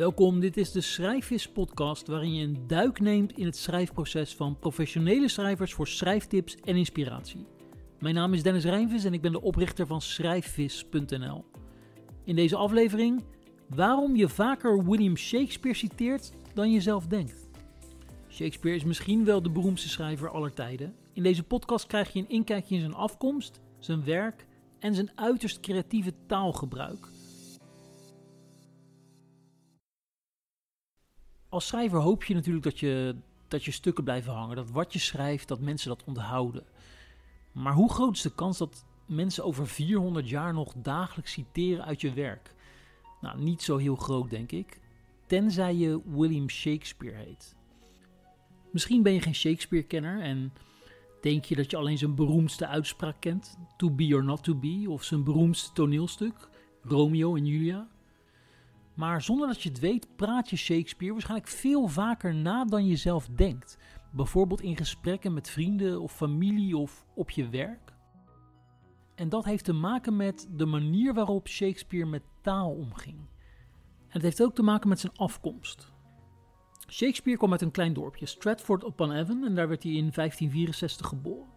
Welkom, dit is de Schrijfvis podcast waarin je een duik neemt in het schrijfproces van professionele schrijvers voor schrijftips en inspiratie. Mijn naam is Dennis Rijnvis en ik ben de oprichter van schrijfvis.nl. In deze aflevering waarom je vaker William Shakespeare citeert dan je zelf denkt. Shakespeare is misschien wel de beroemdste schrijver aller tijden. In deze podcast krijg je een inkijkje in zijn afkomst, zijn werk en zijn uiterst creatieve taalgebruik. Als schrijver hoop je natuurlijk dat je, dat je stukken blijven hangen, dat wat je schrijft, dat mensen dat onthouden. Maar hoe groot is de kans dat mensen over 400 jaar nog dagelijks citeren uit je werk? Nou, niet zo heel groot, denk ik. Tenzij je William Shakespeare heet. Misschien ben je geen Shakespeare-kenner en denk je dat je alleen zijn beroemdste uitspraak kent, To Be or Not To Be, of zijn beroemdste toneelstuk, Romeo en Julia. Maar zonder dat je het weet, praat je Shakespeare waarschijnlijk veel vaker na dan je zelf denkt. Bijvoorbeeld in gesprekken met vrienden of familie of op je werk. En dat heeft te maken met de manier waarop Shakespeare met taal omging. En het heeft ook te maken met zijn afkomst. Shakespeare kwam uit een klein dorpje, Stratford upon Avon, en daar werd hij in 1564 geboren.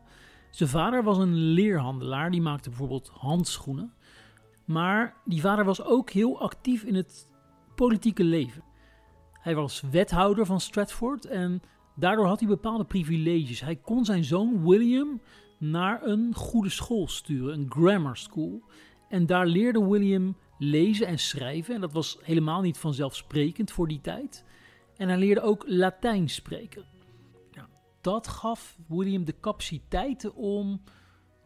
Zijn vader was een leerhandelaar, die maakte bijvoorbeeld handschoenen. Maar die vader was ook heel actief in het politieke leven. Hij was wethouder van Stratford en daardoor had hij bepaalde privileges. Hij kon zijn zoon William naar een goede school sturen, een grammar school. En daar leerde William lezen en schrijven. En dat was helemaal niet vanzelfsprekend voor die tijd. En hij leerde ook Latijn spreken. Nou, dat gaf William de capaciteiten om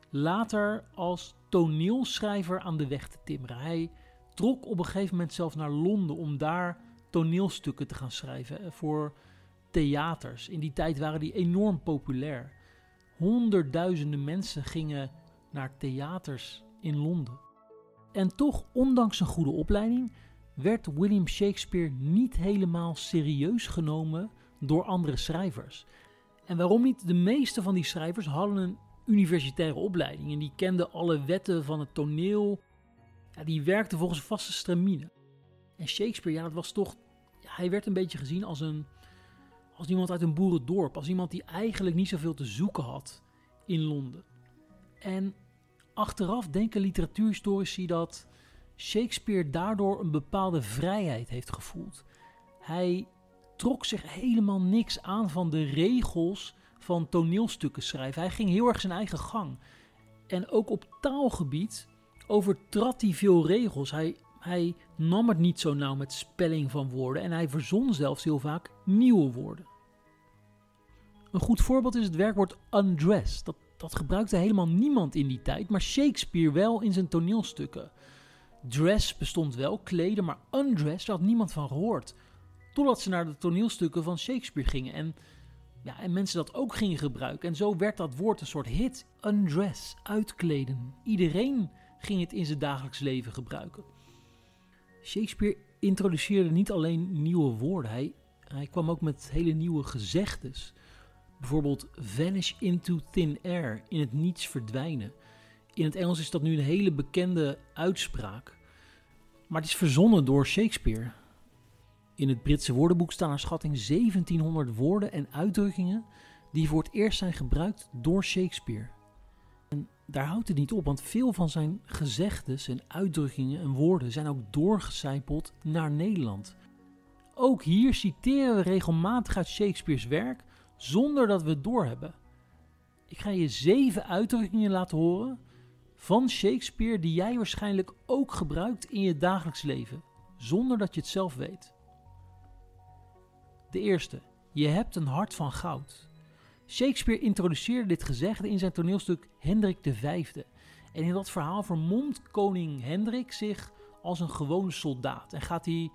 later als toneelschrijver aan de weg te timmeren. Hij trok op een gegeven moment zelf naar Londen om daar toneelstukken te gaan schrijven voor theaters. In die tijd waren die enorm populair. Honderdduizenden mensen gingen naar theaters in Londen. En toch, ondanks een goede opleiding, werd William Shakespeare niet helemaal serieus genomen door andere schrijvers. En waarom niet? De meeste van die schrijvers hadden een universitaire opleiding en die kenden alle wetten van het toneel. Die werkten volgens vaste stramine. En Shakespeare, ja, dat was toch. Hij werd een beetje gezien als een. Als iemand uit een boerendorp. Als iemand die eigenlijk niet zoveel te zoeken had in Londen. En achteraf denken literatuurhistorici dat Shakespeare daardoor een bepaalde vrijheid heeft gevoeld. Hij trok zich helemaal niks aan van de regels van toneelstukken schrijven. Hij ging heel erg zijn eigen gang. En ook op taalgebied overtrad hij veel regels. Hij, hij nam het niet zo nauw met spelling van woorden en hij verzon zelfs heel vaak nieuwe woorden. Een goed voorbeeld is het werkwoord undress. Dat, dat gebruikte helemaal niemand in die tijd, maar Shakespeare wel in zijn toneelstukken. Dress bestond wel, kleden, maar undress, had niemand van gehoord. Totdat ze naar de toneelstukken van Shakespeare gingen en, ja, en mensen dat ook gingen gebruiken. En zo werd dat woord een soort hit. Undress, uitkleden. Iedereen ging het in zijn dagelijks leven gebruiken. Shakespeare introduceerde niet alleen nieuwe woorden, hij, hij kwam ook met hele nieuwe gezegdes. Bijvoorbeeld vanish into thin air, in het niets verdwijnen. In het Engels is dat nu een hele bekende uitspraak. Maar het is verzonnen door Shakespeare. In het Britse woordenboek staan naar schatting 1700 woorden en uitdrukkingen die voor het eerst zijn gebruikt door Shakespeare. Daar houdt het niet op, want veel van zijn gezegdes en uitdrukkingen en woorden zijn ook doorgecijpeld naar Nederland. Ook hier citeren we regelmatig uit Shakespeare's werk zonder dat we het doorhebben. Ik ga je zeven uitdrukkingen laten horen van Shakespeare die jij waarschijnlijk ook gebruikt in je dagelijks leven, zonder dat je het zelf weet. De eerste, je hebt een hart van goud. Shakespeare introduceerde dit gezegde in zijn toneelstuk Hendrik V. En in dat verhaal vermomt koning Hendrik zich als een gewone soldaat. En gaat hij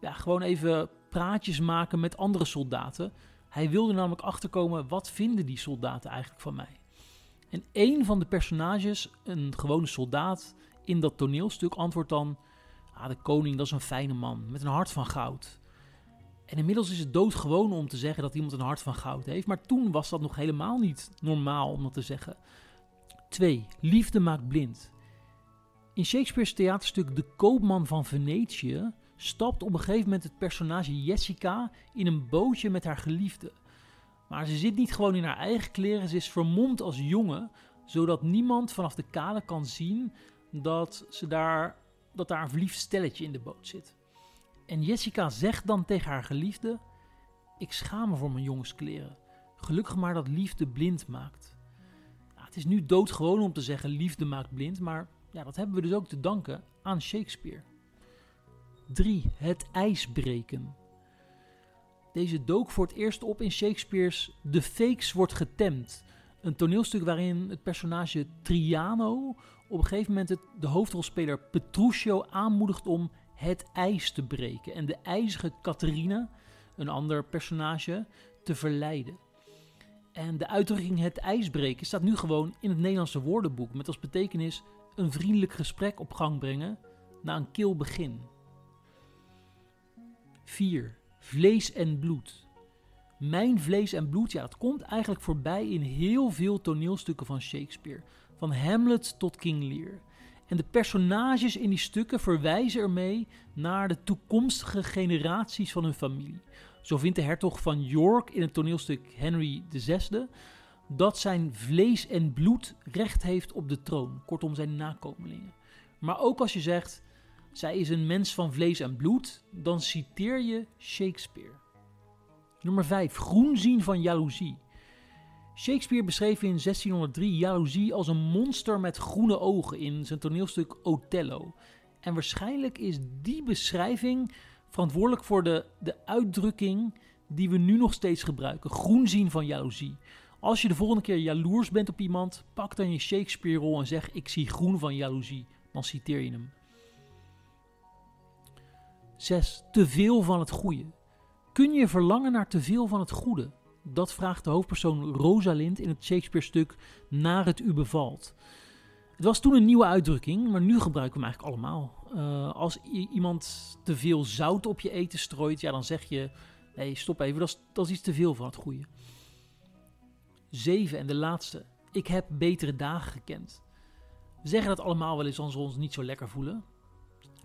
ja, gewoon even praatjes maken met andere soldaten. Hij wilde namelijk achterkomen, wat vinden die soldaten eigenlijk van mij? En een van de personages, een gewone soldaat in dat toneelstuk, antwoordt dan: ah, De koning, dat is een fijne man met een hart van goud. En inmiddels is het doodgewoon om te zeggen dat iemand een hart van goud heeft, maar toen was dat nog helemaal niet normaal om dat te zeggen. 2. Liefde maakt blind. In Shakespeare's theaterstuk De Koopman van Venetië stapt op een gegeven moment het personage Jessica in een bootje met haar geliefde. Maar ze zit niet gewoon in haar eigen kleren, ze is vermomd als jongen, zodat niemand vanaf de kade kan zien dat, ze daar, dat daar een verliefd stelletje in de boot zit. En Jessica zegt dan tegen haar geliefde: Ik schaam me voor mijn jongenskleren. Gelukkig maar dat liefde blind maakt. Nou, het is nu doodgewoon om te zeggen liefde maakt blind, maar ja, dat hebben we dus ook te danken aan Shakespeare. 3. Het ijs breken. Deze dook voor het eerst op in Shakespeare's The Fakes wordt getemd. Een toneelstuk waarin het personage Triano op een gegeven moment de hoofdrolspeler Petruchio aanmoedigt om het ijs te breken en de ijzige Catharina, een ander personage, te verleiden. En de uitdrukking het ijs breken staat nu gewoon in het Nederlandse woordenboek met als betekenis een vriendelijk gesprek op gang brengen na een kil begin. 4. Vlees en bloed. Mijn vlees en bloed, ja, dat komt eigenlijk voorbij in heel veel toneelstukken van Shakespeare. Van Hamlet tot King Lear. En de personages in die stukken verwijzen ermee naar de toekomstige generaties van hun familie. Zo vindt de hertog van York in het toneelstuk Henry VI dat zijn vlees en bloed recht heeft op de troon, kortom zijn nakomelingen. Maar ook als je zegt, zij is een mens van vlees en bloed, dan citeer je Shakespeare. Nummer 5. Groen zien van jaloezie. Shakespeare beschreef in 1603 jaloezie als een monster met groene ogen in zijn toneelstuk Othello. En waarschijnlijk is die beschrijving verantwoordelijk voor de, de uitdrukking die we nu nog steeds gebruiken: groen zien van jaloezie. Als je de volgende keer jaloers bent op iemand, pak dan je Shakespeare-rol en zeg: Ik zie groen van jaloezie. Dan citeer je hem. 6. Te veel van het goede. Kun je verlangen naar te veel van het goede? Dat vraagt de hoofdpersoon Rosalind in het Shakespeare-stuk Naar het u bevalt. Het was toen een nieuwe uitdrukking, maar nu gebruiken we hem eigenlijk allemaal. Uh, als iemand te veel zout op je eten strooit, ja, dan zeg je: nee, stop even, dat is, dat is iets te veel van het goede. 7 en de laatste. Ik heb betere dagen gekend. We zeggen dat allemaal wel eens als we ons niet zo lekker voelen.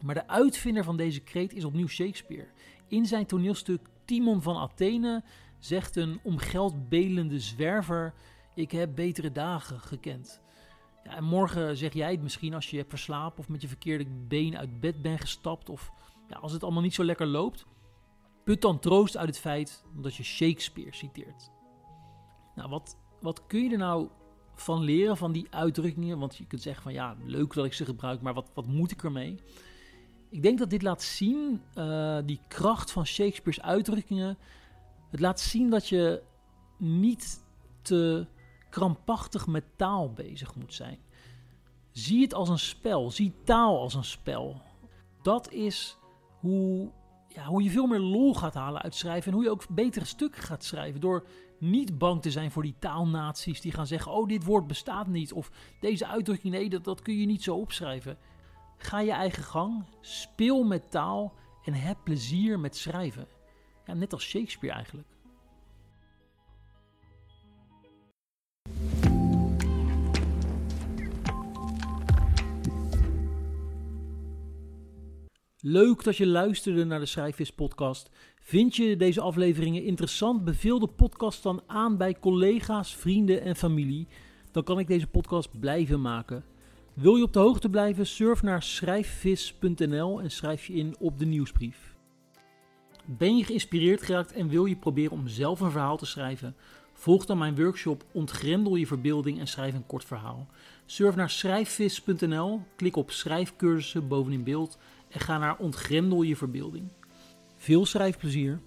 Maar de uitvinder van deze kreet is opnieuw Shakespeare. In zijn toneelstuk Timon van Athene zegt een om geld belende zwerver: Ik heb betere dagen gekend. Ja, en morgen zeg jij het misschien als je hebt verslapen of met je verkeerde been uit bed bent gestapt. Of ja, als het allemaal niet zo lekker loopt. Put dan troost uit het feit dat je Shakespeare citeert. Nou, wat, wat kun je er nou van leren van die uitdrukkingen? Want je kunt zeggen van ja, leuk dat ik ze gebruik, maar wat, wat moet ik ermee? Ik denk dat dit laat zien, uh, die kracht van Shakespeare's uitdrukkingen. Het laat zien dat je niet te krampachtig met taal bezig moet zijn. Zie het als een spel. Zie taal als een spel. Dat is hoe, ja, hoe je veel meer lol gaat halen uit schrijven. En hoe je ook betere stukken gaat schrijven. Door niet bang te zijn voor die taalnaties die gaan zeggen: Oh, dit woord bestaat niet. Of deze uitdrukking, nee, dat, dat kun je niet zo opschrijven. Ga je eigen gang, speel met taal en heb plezier met schrijven. Net als Shakespeare eigenlijk. Leuk dat je luisterde naar de Schrijfvis podcast. Vind je deze afleveringen interessant? Beveel de podcast dan aan bij collega's, vrienden en familie. Dan kan ik deze podcast blijven maken. Wil je op de hoogte blijven? Surf naar schrijfvis.nl en schrijf je in op de nieuwsbrief. Ben je geïnspireerd geraakt en wil je proberen om zelf een verhaal te schrijven? Volg dan mijn workshop Ontgrendel je verbeelding en schrijf een kort verhaal. Surf naar schrijfvis.nl, klik op schrijfcursussen bovenin beeld en ga naar Ontgrendel je verbeelding. Veel schrijfplezier!